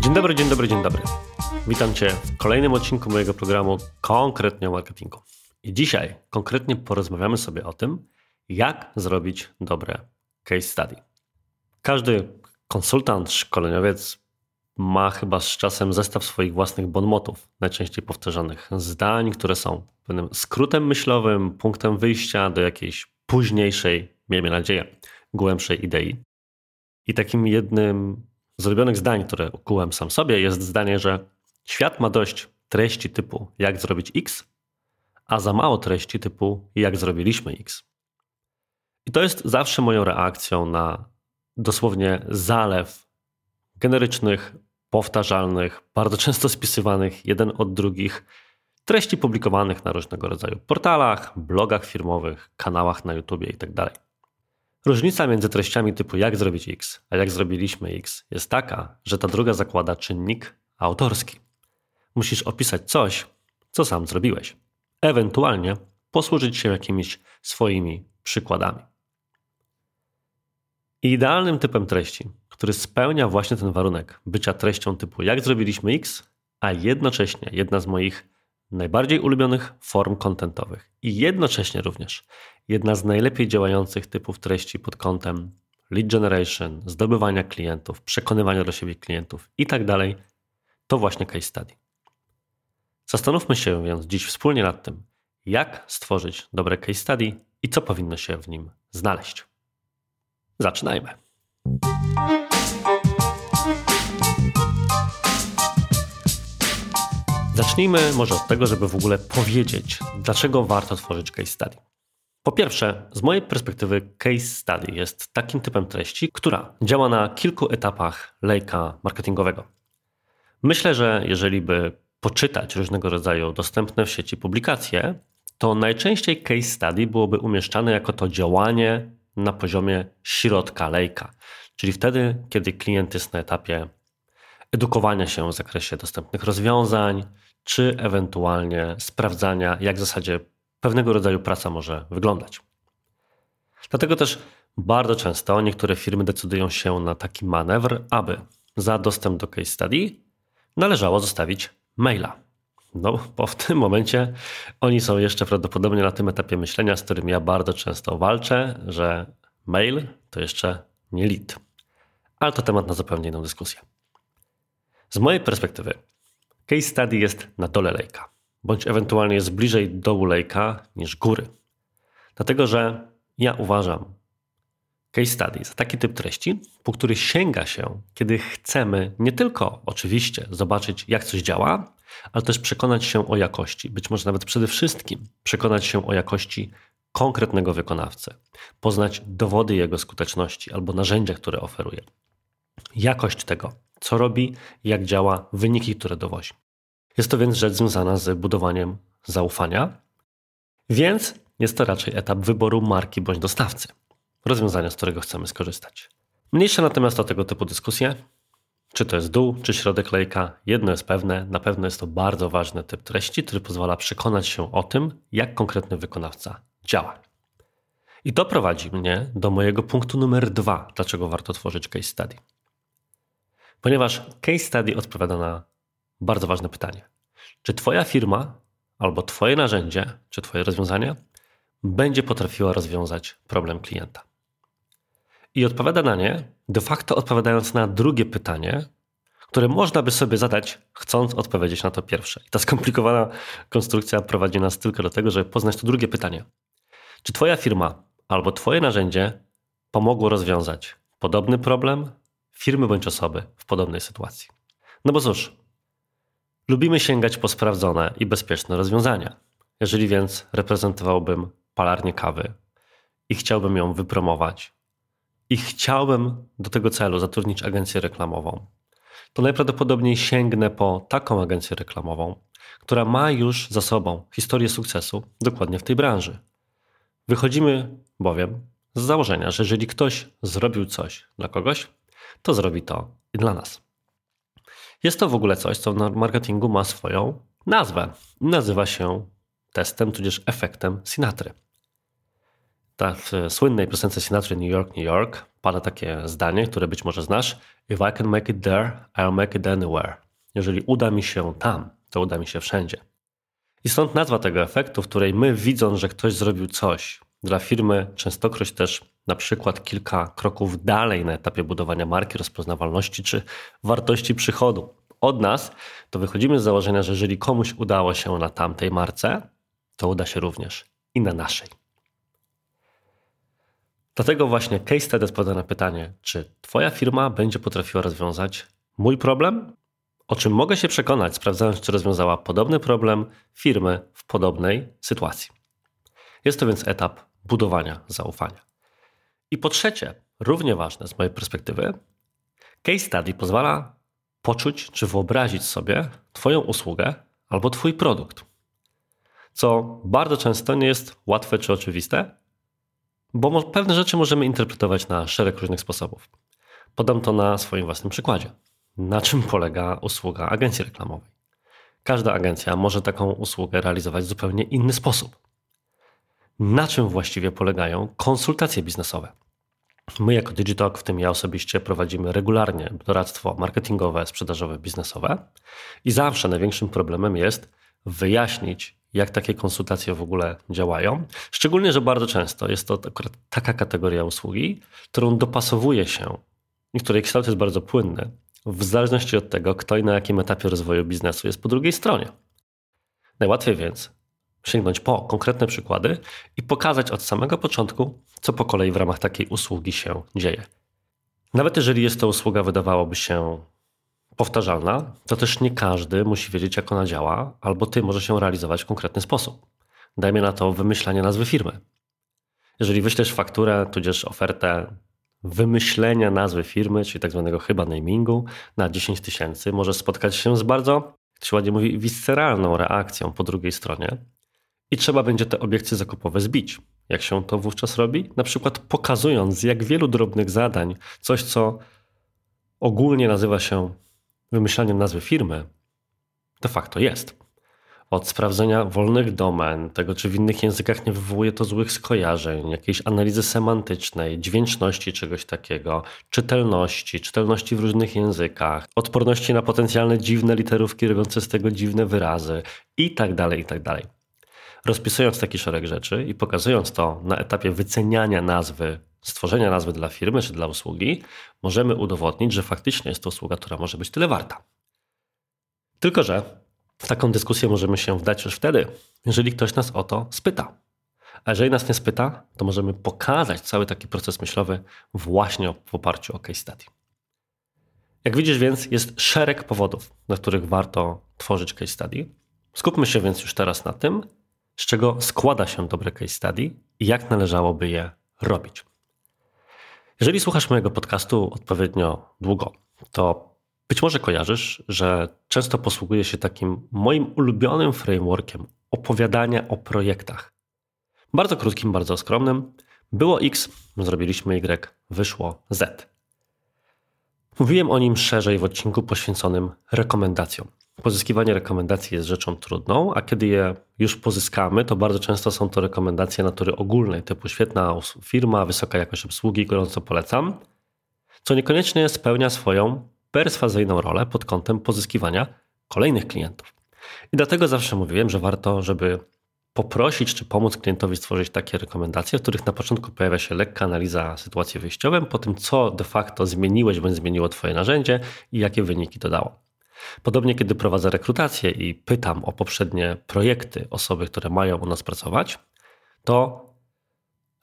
Dzień dobry, dzień dobry, dzień dobry. Witam Cię w kolejnym odcinku mojego programu Konkretnie o marketingu. I dzisiaj konkretnie porozmawiamy sobie o tym, jak zrobić dobre case study. Każdy konsultant, szkoleniowiec ma chyba z czasem zestaw swoich własnych bonmotów, najczęściej powtarzanych zdań, które są pewnym skrótem myślowym, punktem wyjścia do jakiejś późniejszej, miejmy nadzieję, głębszej idei. I takim jednym z ulubionych zdań, które ukułem sam sobie, jest zdanie, że świat ma dość treści typu jak zrobić X, a za mało treści typu jak zrobiliśmy X. I to jest zawsze moją reakcją na dosłownie zalew generycznych, powtarzalnych, bardzo często spisywanych jeden od drugich treści publikowanych na różnego rodzaju portalach, blogach firmowych, kanałach na YouTube itd. Tak Różnica między treściami typu jak zrobić X, a jak zrobiliśmy X jest taka, że ta druga zakłada czynnik autorski. Musisz opisać coś, co sam zrobiłeś. Ewentualnie posłużyć się jakimiś swoimi przykładami. Idealnym typem treści, który spełnia właśnie ten warunek bycia treścią typu jak zrobiliśmy X, a jednocześnie jedna z moich najbardziej ulubionych form kontentowych i jednocześnie również jedna z najlepiej działających typów treści pod kątem lead generation, zdobywania klientów, przekonywania do siebie klientów itd., tak to właśnie case study. Zastanówmy się więc dziś wspólnie nad tym, jak stworzyć dobre case study i co powinno się w nim znaleźć. Zaczynajmy. Zacznijmy może od tego, żeby w ogóle powiedzieć, dlaczego warto tworzyć case study. Po pierwsze, z mojej perspektywy, case study jest takim typem treści, która działa na kilku etapach lejka marketingowego. Myślę, że jeżeli by poczytać różnego rodzaju dostępne w sieci publikacje, to najczęściej case study byłoby umieszczane jako to działanie na poziomie środka lejka, czyli wtedy, kiedy klient jest na etapie edukowania się w zakresie dostępnych rozwiązań, czy ewentualnie sprawdzania, jak w zasadzie pewnego rodzaju praca może wyglądać. Dlatego też bardzo często niektóre firmy decydują się na taki manewr, aby za dostęp do case study należało zostawić maila. No, bo w tym momencie oni są jeszcze prawdopodobnie na tym etapie myślenia, z którym ja bardzo często walczę, że mail to jeszcze nie lead. Ale to temat na zupełnie inną dyskusję. Z mojej perspektywy, case study jest na dole lejka, bądź ewentualnie jest bliżej dołu lejka niż góry. Dlatego, że ja uważam case study za taki typ treści, po który sięga się, kiedy chcemy nie tylko oczywiście zobaczyć, jak coś działa, ale też przekonać się o jakości, być może nawet przede wszystkim przekonać się o jakości konkretnego wykonawcy, poznać dowody jego skuteczności albo narzędzia, które oferuje, jakość tego, co robi, jak działa, wyniki, które dowozi. Jest to więc rzecz związana z budowaniem zaufania, więc jest to raczej etap wyboru marki bądź dostawcy, rozwiązania, z którego chcemy skorzystać. Mniejsze natomiast o tego typu dyskusje, czy to jest dół, czy środek lejka, jedno jest pewne, na pewno jest to bardzo ważny typ treści, który pozwala przekonać się o tym, jak konkretny wykonawca działa. I to prowadzi mnie do mojego punktu numer dwa, dlaczego warto tworzyć case study. Ponieważ case study odpowiada na bardzo ważne pytanie. Czy Twoja firma albo Twoje narzędzie, czy Twoje rozwiązanie będzie potrafiła rozwiązać problem klienta? I odpowiada na nie, de facto odpowiadając na drugie pytanie, które można by sobie zadać, chcąc odpowiedzieć na to pierwsze. I ta skomplikowana konstrukcja prowadzi nas tylko do tego, żeby poznać to drugie pytanie. Czy Twoja firma albo Twoje narzędzie pomogło rozwiązać podobny problem firmy bądź osoby w podobnej sytuacji? No bo cóż, lubimy sięgać po sprawdzone i bezpieczne rozwiązania. Jeżeli więc reprezentowałbym palarnię kawy i chciałbym ją wypromować, i chciałbym do tego celu zatrudnić agencję reklamową, to najprawdopodobniej sięgnę po taką agencję reklamową, która ma już za sobą historię sukcesu dokładnie w tej branży. Wychodzimy bowiem z założenia, że jeżeli ktoś zrobił coś dla kogoś, to zrobi to i dla nas. Jest to w ogóle coś, co w marketingu ma swoją nazwę. Nazywa się testem, tudzież efektem Sinatry. Tak, w słynnej piosence Sinatry New York, New York pada takie zdanie, które być może znasz. If I can make it there, I'll make it anywhere. Jeżeli uda mi się tam, to uda mi się wszędzie. I stąd nazwa tego efektu, w której my widząc, że ktoś zrobił coś dla firmy, częstokroć też na przykład kilka kroków dalej na etapie budowania marki, rozpoznawalności czy wartości przychodu od nas, to wychodzimy z założenia, że jeżeli komuś udało się na tamtej marce, to uda się również i na naszej. Dlatego właśnie case study odpowiada na pytanie, czy Twoja firma będzie potrafiła rozwiązać mój problem? O czym mogę się przekonać, sprawdzając, czy rozwiązała podobny problem firmy w podobnej sytuacji. Jest to więc etap budowania zaufania. I po trzecie, równie ważne z mojej perspektywy, case study pozwala poczuć czy wyobrazić sobie Twoją usługę albo Twój produkt. Co bardzo często nie jest łatwe czy oczywiste, bo pewne rzeczy możemy interpretować na szereg różnych sposobów. Podam to na swoim własnym przykładzie. Na czym polega usługa agencji reklamowej? Każda agencja może taką usługę realizować w zupełnie inny sposób. Na czym właściwie polegają konsultacje biznesowe? My jako Digitalk, w tym ja osobiście, prowadzimy regularnie doradztwo marketingowe, sprzedażowe, biznesowe i zawsze największym problemem jest wyjaśnić, jak takie konsultacje w ogóle działają. Szczególnie, że bardzo często jest to akurat taka kategoria usługi, którą dopasowuje się i której kształt jest bardzo płynny, w zależności od tego, kto i na jakim etapie rozwoju biznesu jest po drugiej stronie. Najłatwiej więc sięgnąć po konkretne przykłady i pokazać od samego początku, co po kolei w ramach takiej usługi się dzieje. Nawet jeżeli jest to usługa, wydawałoby się powtarzalna, to też nie każdy musi wiedzieć, jak ona działa, albo ty może się realizować w konkretny sposób. Dajmy na to wymyślanie nazwy firmy. Jeżeli wyślesz fakturę, tudzież ofertę wymyślenia nazwy firmy, czyli tak zwanego chyba namingu na 10 tysięcy, może spotkać się z bardzo, jak się ładnie mówi, visceralną reakcją po drugiej stronie, i trzeba będzie te obiekcje zakupowe zbić. Jak się to wówczas robi? Na przykład pokazując, jak wielu drobnych zadań, coś co ogólnie nazywa się wymyślaniem nazwy firmy, de facto jest. Od sprawdzenia wolnych domen, tego czy w innych językach nie wywołuje to złych skojarzeń, jakiejś analizy semantycznej, dźwięczności czegoś takiego, czytelności, czytelności w różnych językach, odporności na potencjalne dziwne literówki robiące z tego dziwne wyrazy i tak dalej, i tak. Rozpisując taki szereg rzeczy i pokazując to na etapie wyceniania nazwy, stworzenia nazwy dla firmy czy dla usługi, możemy udowodnić, że faktycznie jest to usługa, która może być tyle warta. Tylko, że w taką dyskusję możemy się wdać już wtedy, jeżeli ktoś nas o to spyta. A jeżeli nas nie spyta, to możemy pokazać cały taki proces myślowy właśnie w oparciu o case study. Jak widzisz więc, jest szereg powodów, dla których warto tworzyć case study. Skupmy się więc już teraz na tym, z czego składa się dobre case study i jak należałoby je robić. Jeżeli słuchasz mojego podcastu odpowiednio długo, to być może kojarzysz, że często posługuję się takim moim ulubionym frameworkiem opowiadania o projektach. Bardzo krótkim, bardzo skromnym. Było X, zrobiliśmy Y, wyszło Z. Mówiłem o nim szerzej w odcinku poświęconym rekomendacjom. Pozyskiwanie rekomendacji jest rzeczą trudną, a kiedy je już pozyskamy, to bardzo często są to rekomendacje natury ogólnej, typu świetna firma, wysoka jakość obsługi, gorąco polecam, co niekoniecznie spełnia swoją perswazyjną rolę pod kątem pozyskiwania kolejnych klientów. I dlatego zawsze mówiłem, że warto, żeby poprosić czy pomóc klientowi stworzyć takie rekomendacje, w których na początku pojawia się lekka analiza sytuacji wyjściowej, po tym co de facto zmieniłeś bądź zmieniło Twoje narzędzie i jakie wyniki to dało. Podobnie, kiedy prowadzę rekrutację i pytam o poprzednie projekty osoby, które mają u nas pracować, to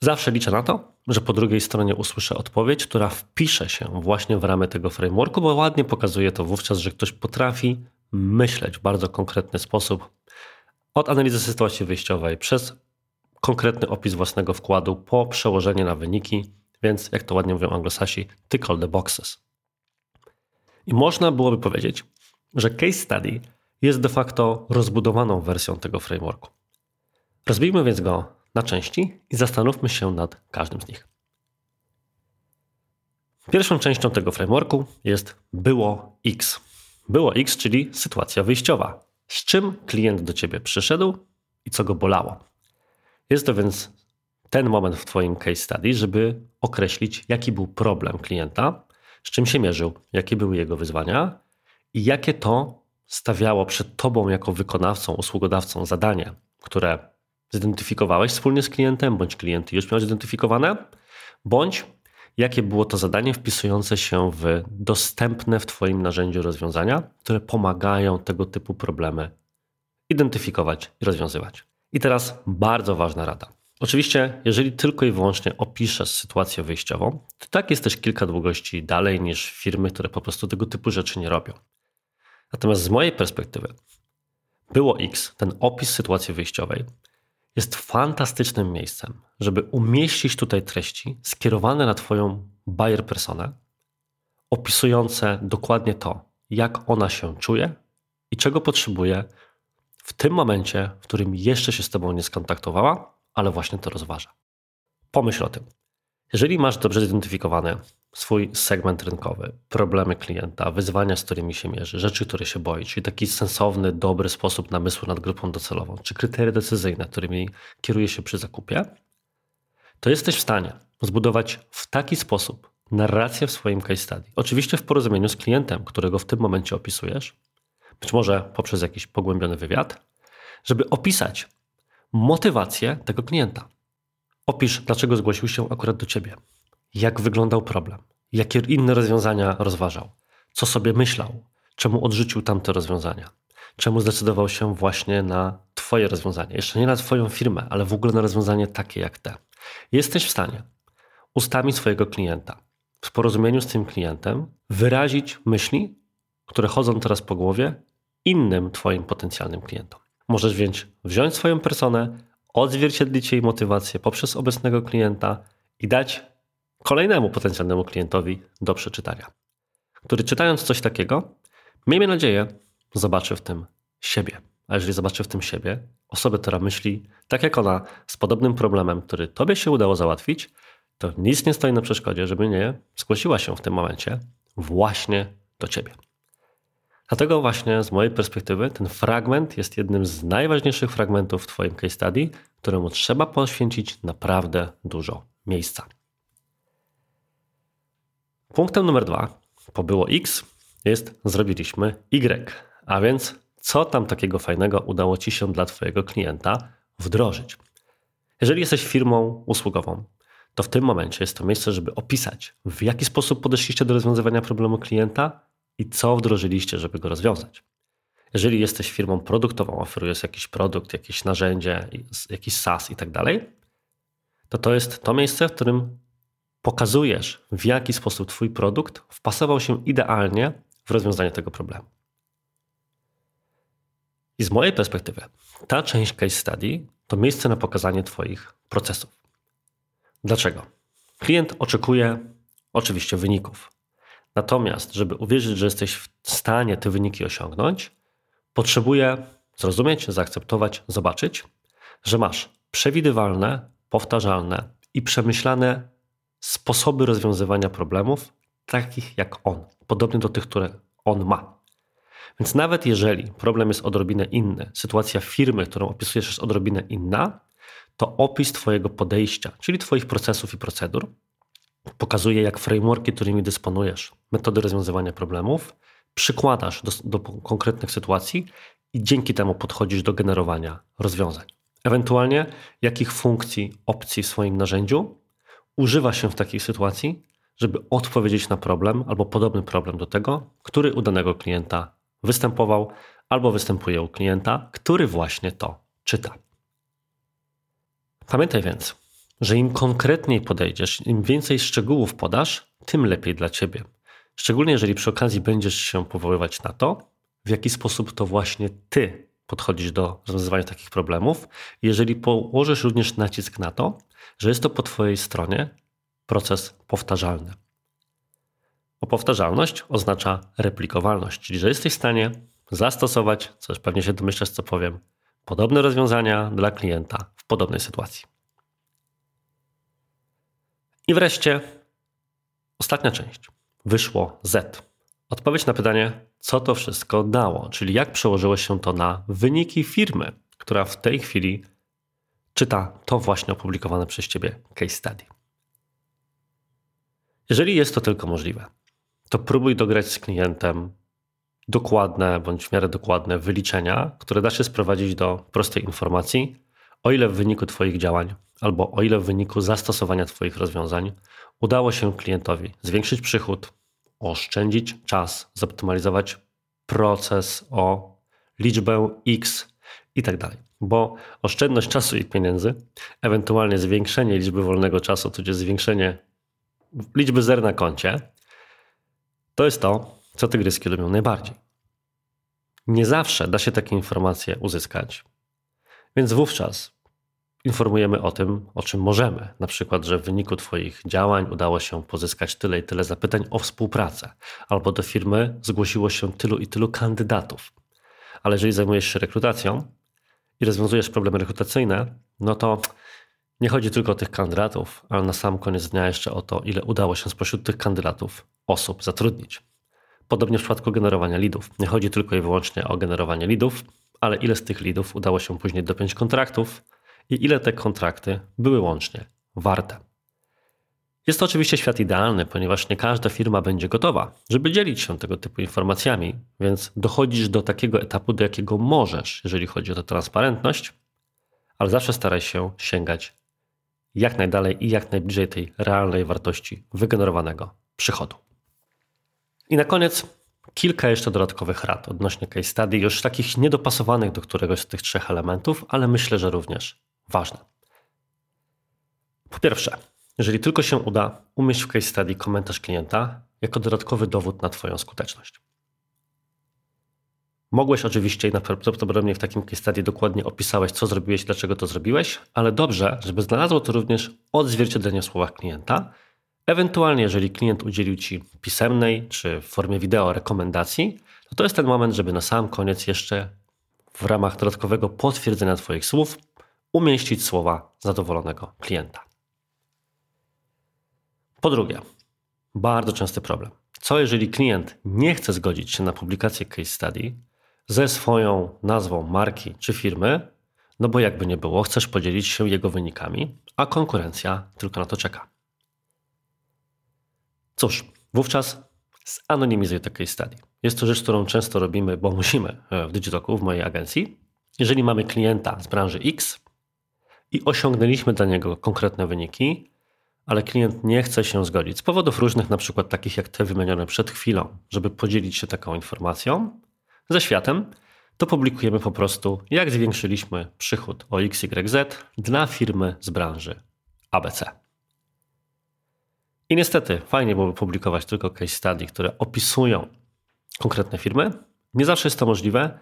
zawsze liczę na to, że po drugiej stronie usłyszę odpowiedź, która wpisze się właśnie w ramy tego frameworku, bo ładnie pokazuje to wówczas, że ktoś potrafi myśleć w bardzo konkretny sposób od analizy sytuacji wyjściowej przez konkretny opis własnego wkładu po przełożenie na wyniki, więc jak to ładnie mówią anglosasi, tick all the boxes. I można byłoby powiedzieć, że case study jest de facto rozbudowaną wersją tego frameworku. Rozbijmy więc go na części i zastanówmy się nad każdym z nich. Pierwszą częścią tego frameworku jest było X. Było X, czyli sytuacja wyjściowa. z czym klient do ciebie przyszedł i co go bolało. Jest to więc ten moment w Twoim case study, żeby określić, jaki był problem klienta, z czym się mierzył, jakie były jego wyzwania i jakie to stawiało przed Tobą jako wykonawcą, usługodawcą zadanie, które zidentyfikowałeś wspólnie z klientem, bądź klient już miał zidentyfikowane, bądź jakie było to zadanie wpisujące się w dostępne w Twoim narzędziu rozwiązania, które pomagają tego typu problemy identyfikować i rozwiązywać. I teraz bardzo ważna rada. Oczywiście, jeżeli tylko i wyłącznie opiszesz sytuację wyjściową, to tak jesteś kilka długości dalej niż firmy, które po prostu tego typu rzeczy nie robią. Natomiast z mojej perspektywy, było X, ten opis sytuacji wyjściowej, jest fantastycznym miejscem, żeby umieścić tutaj treści skierowane na Twoją buyer personę, opisujące dokładnie to, jak ona się czuje i czego potrzebuje w tym momencie, w którym jeszcze się z Tobą nie skontaktowała, ale właśnie to rozważa. Pomyśl o tym. Jeżeli masz dobrze zidentyfikowany swój segment rynkowy, problemy klienta, wyzwania, z którymi się mierzy, rzeczy, które się boi, czyli taki sensowny, dobry sposób namysłu nad grupą docelową, czy kryteria decyzyjne, którymi kieruje się przy zakupie, to jesteś w stanie zbudować w taki sposób narrację w swoim case study. Oczywiście w porozumieniu z klientem, którego w tym momencie opisujesz, być może poprzez jakiś pogłębiony wywiad, żeby opisać motywację tego klienta. Opisz, dlaczego zgłosił się akurat do ciebie, jak wyglądał problem, jakie inne rozwiązania rozważał, co sobie myślał, czemu odrzucił tamte rozwiązania, czemu zdecydował się właśnie na Twoje rozwiązanie. Jeszcze nie na Twoją firmę, ale w ogóle na rozwiązanie takie jak te. Jesteś w stanie ustami swojego klienta, w porozumieniu z tym klientem, wyrazić myśli, które chodzą teraz po głowie innym Twoim potencjalnym klientom. Możesz więc wziąć swoją personę, odzwierciedlić jej motywację poprzez obecnego klienta i dać kolejnemu potencjalnemu klientowi do przeczytania, który czytając coś takiego, miejmy nadzieję, zobaczy w tym siebie. A jeżeli zobaczy w tym siebie, osobę, która myśli tak jak ona, z podobnym problemem, który tobie się udało załatwić, to nic nie stoi na przeszkodzie, żeby nie zgłosiła się w tym momencie właśnie do ciebie. Dlatego właśnie z mojej perspektywy ten fragment jest jednym z najważniejszych fragmentów w Twoim case study, któremu trzeba poświęcić naprawdę dużo miejsca. Punktem numer dwa, po było X, jest zrobiliśmy Y. A więc co tam takiego fajnego udało Ci się dla Twojego klienta wdrożyć? Jeżeli jesteś firmą usługową, to w tym momencie jest to miejsce, żeby opisać, w jaki sposób podeszliście do rozwiązywania problemu klienta i co wdrożyliście, żeby go rozwiązać. Jeżeli jesteś firmą produktową, oferujesz jakiś produkt, jakieś narzędzie, jakiś SaaS i tak dalej, to to jest to miejsce, w którym pokazujesz, w jaki sposób Twój produkt wpasował się idealnie w rozwiązanie tego problemu. I z mojej perspektywy, ta część case study to miejsce na pokazanie Twoich procesów. Dlaczego? Klient oczekuje oczywiście wyników. Natomiast, żeby uwierzyć, że jesteś w stanie te wyniki osiągnąć, potrzebuje zrozumieć, zaakceptować, zobaczyć, że masz przewidywalne, powtarzalne i przemyślane sposoby rozwiązywania problemów, takich jak on, podobnie do tych, które on ma. Więc nawet jeżeli problem jest odrobinę inny, sytuacja firmy, którą opisujesz, jest odrobinę inna, to opis Twojego podejścia, czyli Twoich procesów i procedur, pokazuje, jak frameworki, którymi dysponujesz, metody rozwiązywania problemów, przykładasz do, do konkretnych sytuacji i dzięki temu podchodzisz do generowania rozwiązań. Ewentualnie jakich funkcji, opcji w swoim narzędziu używa się w takiej sytuacji, żeby odpowiedzieć na problem albo podobny problem do tego, który u danego klienta występował albo występuje u klienta, który właśnie to czyta. Pamiętaj więc, że im konkretniej podejdziesz, im więcej szczegółów podasz, tym lepiej dla ciebie. Szczególnie jeżeli przy okazji będziesz się powoływać na to, w jaki sposób to właśnie ty podchodzisz do rozwiązywania takich problemów, jeżeli położysz również nacisk na to, że jest to po twojej stronie proces powtarzalny. Bo powtarzalność oznacza replikowalność, czyli że jesteś w stanie zastosować, co już pewnie się domyślasz, co powiem, podobne rozwiązania dla klienta w podobnej sytuacji. I wreszcie ostatnia część. Wyszło Z. Odpowiedź na pytanie, co to wszystko dało, czyli jak przełożyło się to na wyniki firmy, która w tej chwili czyta to właśnie opublikowane przez Ciebie case study. Jeżeli jest to tylko możliwe, to próbuj dograć z klientem dokładne bądź w miarę dokładne wyliczenia, które da się sprowadzić do prostej informacji, o ile w wyniku Twoich działań albo o ile w wyniku zastosowania Twoich rozwiązań udało się klientowi zwiększyć przychód, oszczędzić czas, zoptymalizować proces o liczbę X i tak dalej. Bo oszczędność czasu i pieniędzy, ewentualnie zwiększenie liczby wolnego czasu, tudzież zwiększenie liczby zer na koncie, to jest to, co tygryski lubią najbardziej. Nie zawsze da się takie informacje uzyskać, więc wówczas informujemy o tym, o czym możemy. Na przykład, że w wyniku Twoich działań udało się pozyskać tyle i tyle zapytań o współpracę, albo do firmy zgłosiło się tylu i tylu kandydatów. Ale jeżeli zajmujesz się rekrutacją i rozwiązujesz problemy rekrutacyjne, no to nie chodzi tylko o tych kandydatów, ale na sam koniec dnia jeszcze o to, ile udało się spośród tych kandydatów osób zatrudnić. Podobnie w przypadku generowania lidów. Nie chodzi tylko i wyłącznie o generowanie lidów, ale ile z tych lidów udało się później dopiąć kontraktów i ile te kontrakty były łącznie warte. Jest to oczywiście świat idealny, ponieważ nie każda firma będzie gotowa, żeby dzielić się tego typu informacjami, więc dochodzisz do takiego etapu, do jakiego możesz, jeżeli chodzi o tę transparentność, ale zawsze staraj się sięgać jak najdalej i jak najbliżej tej realnej wartości wygenerowanego przychodu. I na koniec kilka jeszcze dodatkowych rad odnośnie case study, już takich niedopasowanych do któregoś z tych trzech elementów, ale myślę, że również ważne. Po pierwsze, jeżeli tylko się uda, umieść w case study komentarz klienta jako dodatkowy dowód na Twoją skuteczność. Mogłeś oczywiście i prawdopodobnie w takim case study dokładnie opisałeś, co zrobiłeś, dlaczego to zrobiłeś, ale dobrze, żeby znalazło to również odzwierciedlenie w słowach klienta. Ewentualnie, jeżeli klient udzielił Ci pisemnej czy w formie wideo rekomendacji, to to jest ten moment, żeby na sam koniec jeszcze w ramach dodatkowego potwierdzenia Twoich słów umieścić słowa zadowolonego klienta. Po drugie, bardzo częsty problem. Co jeżeli klient nie chce zgodzić się na publikację case study, ze swoją nazwą marki czy firmy, no bo jakby nie było, chcesz podzielić się jego wynikami, a konkurencja tylko na to czeka. Cóż, wówczas zanonimizuj to case study. Jest to rzecz, którą często robimy, bo musimy e, w Digitoku, w mojej agencji. Jeżeli mamy klienta z branży X i osiągnęliśmy dla niego konkretne wyniki, ale klient nie chce się zgodzić z powodów różnych, na przykład takich jak te wymienione przed chwilą, żeby podzielić się taką informacją, ze światem, to publikujemy po prostu, jak zwiększyliśmy przychód o XYZ dla firmy z branży ABC. I niestety, fajnie byłoby publikować tylko case study, które opisują konkretne firmy. Nie zawsze jest to możliwe,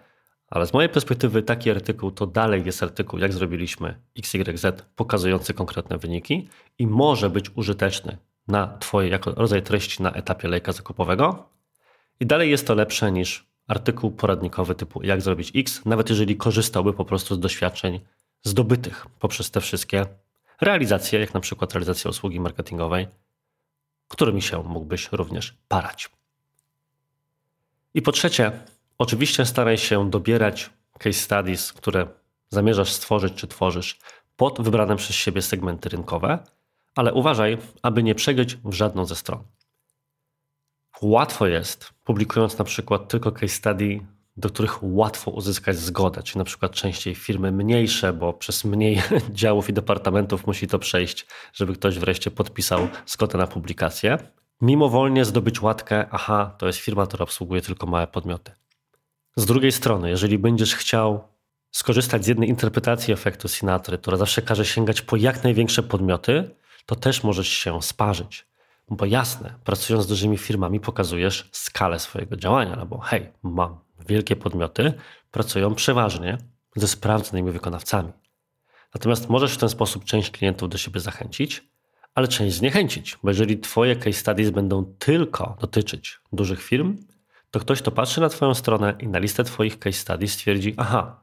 ale z mojej perspektywy taki artykuł to dalej jest artykuł, jak zrobiliśmy XYZ, pokazujący konkretne wyniki i może być użyteczny na Twoje jako rodzaj treści na etapie lejka zakupowego. I dalej jest to lepsze niż artykuł poradnikowy typu jak zrobić X, nawet jeżeli korzystałby po prostu z doświadczeń zdobytych poprzez te wszystkie realizacje, jak na przykład realizacja usługi marketingowej, którymi się mógłbyś również parać. I po trzecie, oczywiście staraj się dobierać case studies, które zamierzasz stworzyć czy tworzysz pod wybrane przez siebie segmenty rynkowe, ale uważaj, aby nie przegiąć w żadną ze stron. Łatwo jest, publikując na przykład tylko case study, do których łatwo uzyskać zgodę, czy na przykład częściej firmy mniejsze, bo przez mniej działów i departamentów musi to przejść, żeby ktoś wreszcie podpisał zgodę na publikację. Mimowolnie zdobyć łatkę, aha, to jest firma, która obsługuje tylko małe podmioty. Z drugiej strony, jeżeli będziesz chciał skorzystać z jednej interpretacji efektu Sinatry, która zawsze każe sięgać po jak największe podmioty, to też możesz się sparzyć. Bo jasne, pracując z dużymi firmami pokazujesz skalę swojego działania, no bo hej, mam wielkie podmioty, pracują przeważnie ze sprawdzonymi wykonawcami. Natomiast możesz w ten sposób część klientów do siebie zachęcić, ale część zniechęcić, bo jeżeli twoje case studies będą tylko dotyczyć dużych firm, to ktoś, kto patrzy na twoją stronę i na listę twoich case studies stwierdzi, aha,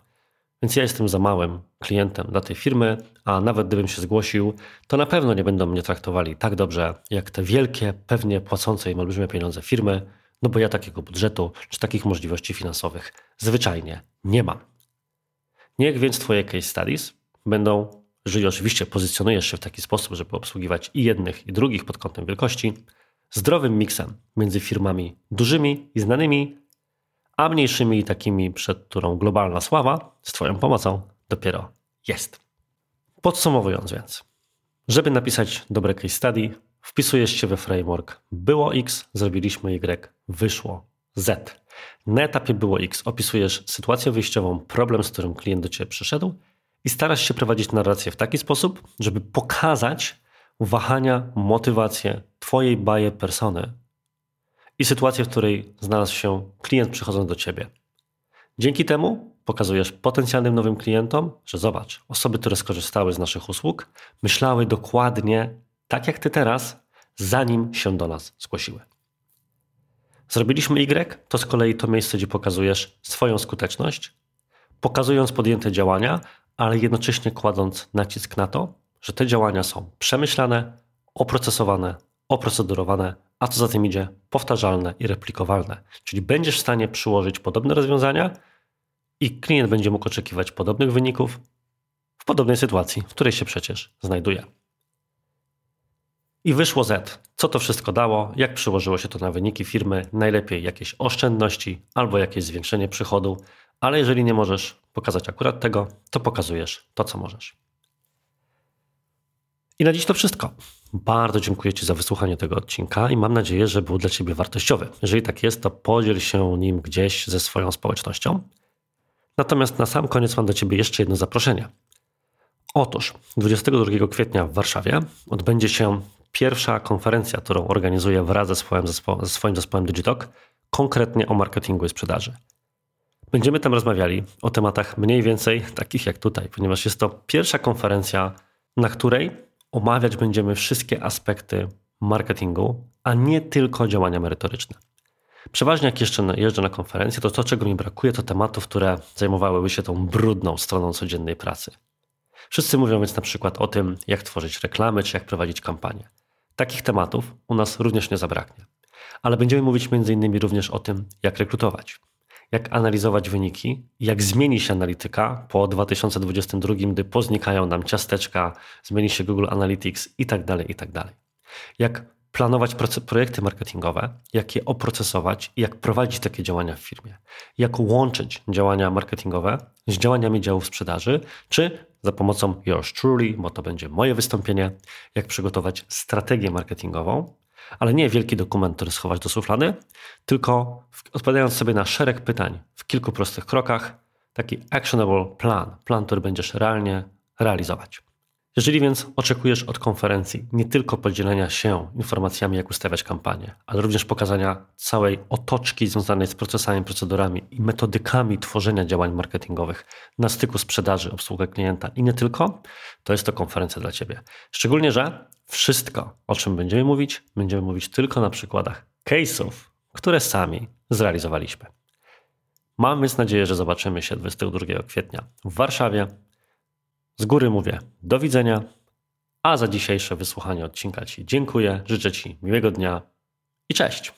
więc ja jestem za małym klientem dla tej firmy, a nawet gdybym się zgłosił, to na pewno nie będą mnie traktowali tak dobrze jak te wielkie, pewnie płacące im olbrzymie pieniądze firmy, No bo ja takiego budżetu czy takich możliwości finansowych zwyczajnie nie mam. Niech więc Twoje case studies będą, jeżeli oczywiście pozycjonujesz się w taki sposób, żeby obsługiwać i jednych, i drugich pod kątem wielkości, zdrowym miksem między firmami dużymi i znanymi, a mniejszymi i takimi, przed którą globalna sława z Twoją pomocą dopiero jest. Podsumowując więc, żeby napisać dobre case study, wpisujesz się we framework było X, zrobiliśmy Y, wyszło Z. Na etapie było X opisujesz sytuację wyjściową, problem, z którym klient do Ciebie przyszedł i starasz się prowadzić narrację w taki sposób, żeby pokazać wahania, motywację Twojej baje persony i sytuację, w której znalazł się klient przychodząc do Ciebie. Dzięki temu pokazujesz potencjalnym nowym klientom, że zobacz, osoby, które skorzystały z naszych usług, myślały dokładnie tak jak Ty teraz, zanim się do nas zgłosiły. Zrobiliśmy Y, to z kolei to miejsce, gdzie pokazujesz swoją skuteczność, pokazując podjęte działania, ale jednocześnie kładąc nacisk na to, że te działania są przemyślane, oprocesowane, oprocedurowane, a co za tym idzie, powtarzalne i replikowalne. Czyli będziesz w stanie przyłożyć podobne rozwiązania i klient będzie mógł oczekiwać podobnych wyników w podobnej sytuacji, w której się przecież znajduje. I wyszło Z. Co to wszystko dało? Jak przyłożyło się to na wyniki firmy? Najlepiej jakieś oszczędności albo jakieś zwiększenie przychodu, ale jeżeli nie możesz pokazać akurat tego, to pokazujesz to, co możesz. I na dziś to wszystko. Bardzo dziękuję Ci za wysłuchanie tego odcinka i mam nadzieję, że był dla Ciebie wartościowy. Jeżeli tak jest, to podziel się nim gdzieś ze swoją społecznością. Natomiast na sam koniec mam do Ciebie jeszcze jedno zaproszenie. Otóż 22 kwietnia w Warszawie odbędzie się pierwsza konferencja, którą organizuję wraz ze swoim, zespołem, ze swoim zespołem Digitalk, konkretnie o marketingu i sprzedaży. Będziemy tam rozmawiali o tematach mniej więcej takich jak tutaj, ponieważ jest to pierwsza konferencja, na której omawiać będziemy wszystkie aspekty marketingu, a nie tylko działania merytoryczne. Przeważnie jak jeszcze jeżdżę na konferencję, to to, czego mi brakuje, to tematów, które zajmowałyby się tą brudną stroną codziennej pracy. Wszyscy mówią więc na przykład o tym, jak tworzyć reklamy, czy jak prowadzić kampanię. Takich tematów u nas również nie zabraknie. Ale będziemy mówić m.in. również o tym, jak rekrutować, jak analizować wyniki, jak zmieni się analityka po 2022, gdy poznikają nam ciasteczka, zmieni się Google Analytics itd., tak itd. Tak jak planować projekty marketingowe, jak je oprocesować i jak prowadzić takie działania w firmie. Jak łączyć działania marketingowe z działaniami działów sprzedaży, czy za pomocą Yours Truly, bo to będzie moje wystąpienie, jak przygotować strategię marketingową, ale nie wielki dokument, który schować do szuflady, tylko odpowiadając sobie na szereg pytań w kilku prostych krokach, taki actionable plan, plan, który będziesz realnie realizować. Jeżeli więc oczekujesz od konferencji nie tylko podzielenia się informacjami, jak ustawiać kampanię, ale również pokazania całej otoczki związanej z procesami, procedurami i metodykami tworzenia działań marketingowych na styku sprzedaży, obsługi klienta i nie tylko, to jest to konferencja dla Ciebie. Szczególnie, że wszystko, o czym będziemy mówić, będziemy mówić tylko na przykładach case'ów, które sami zrealizowaliśmy. Mam więc nadzieję, że zobaczymy się 22 kwietnia w Warszawie z góry mówię do widzenia, a za dzisiejsze wysłuchanie odcinka Ci dziękuję, życzę Ci miłego dnia i cześć.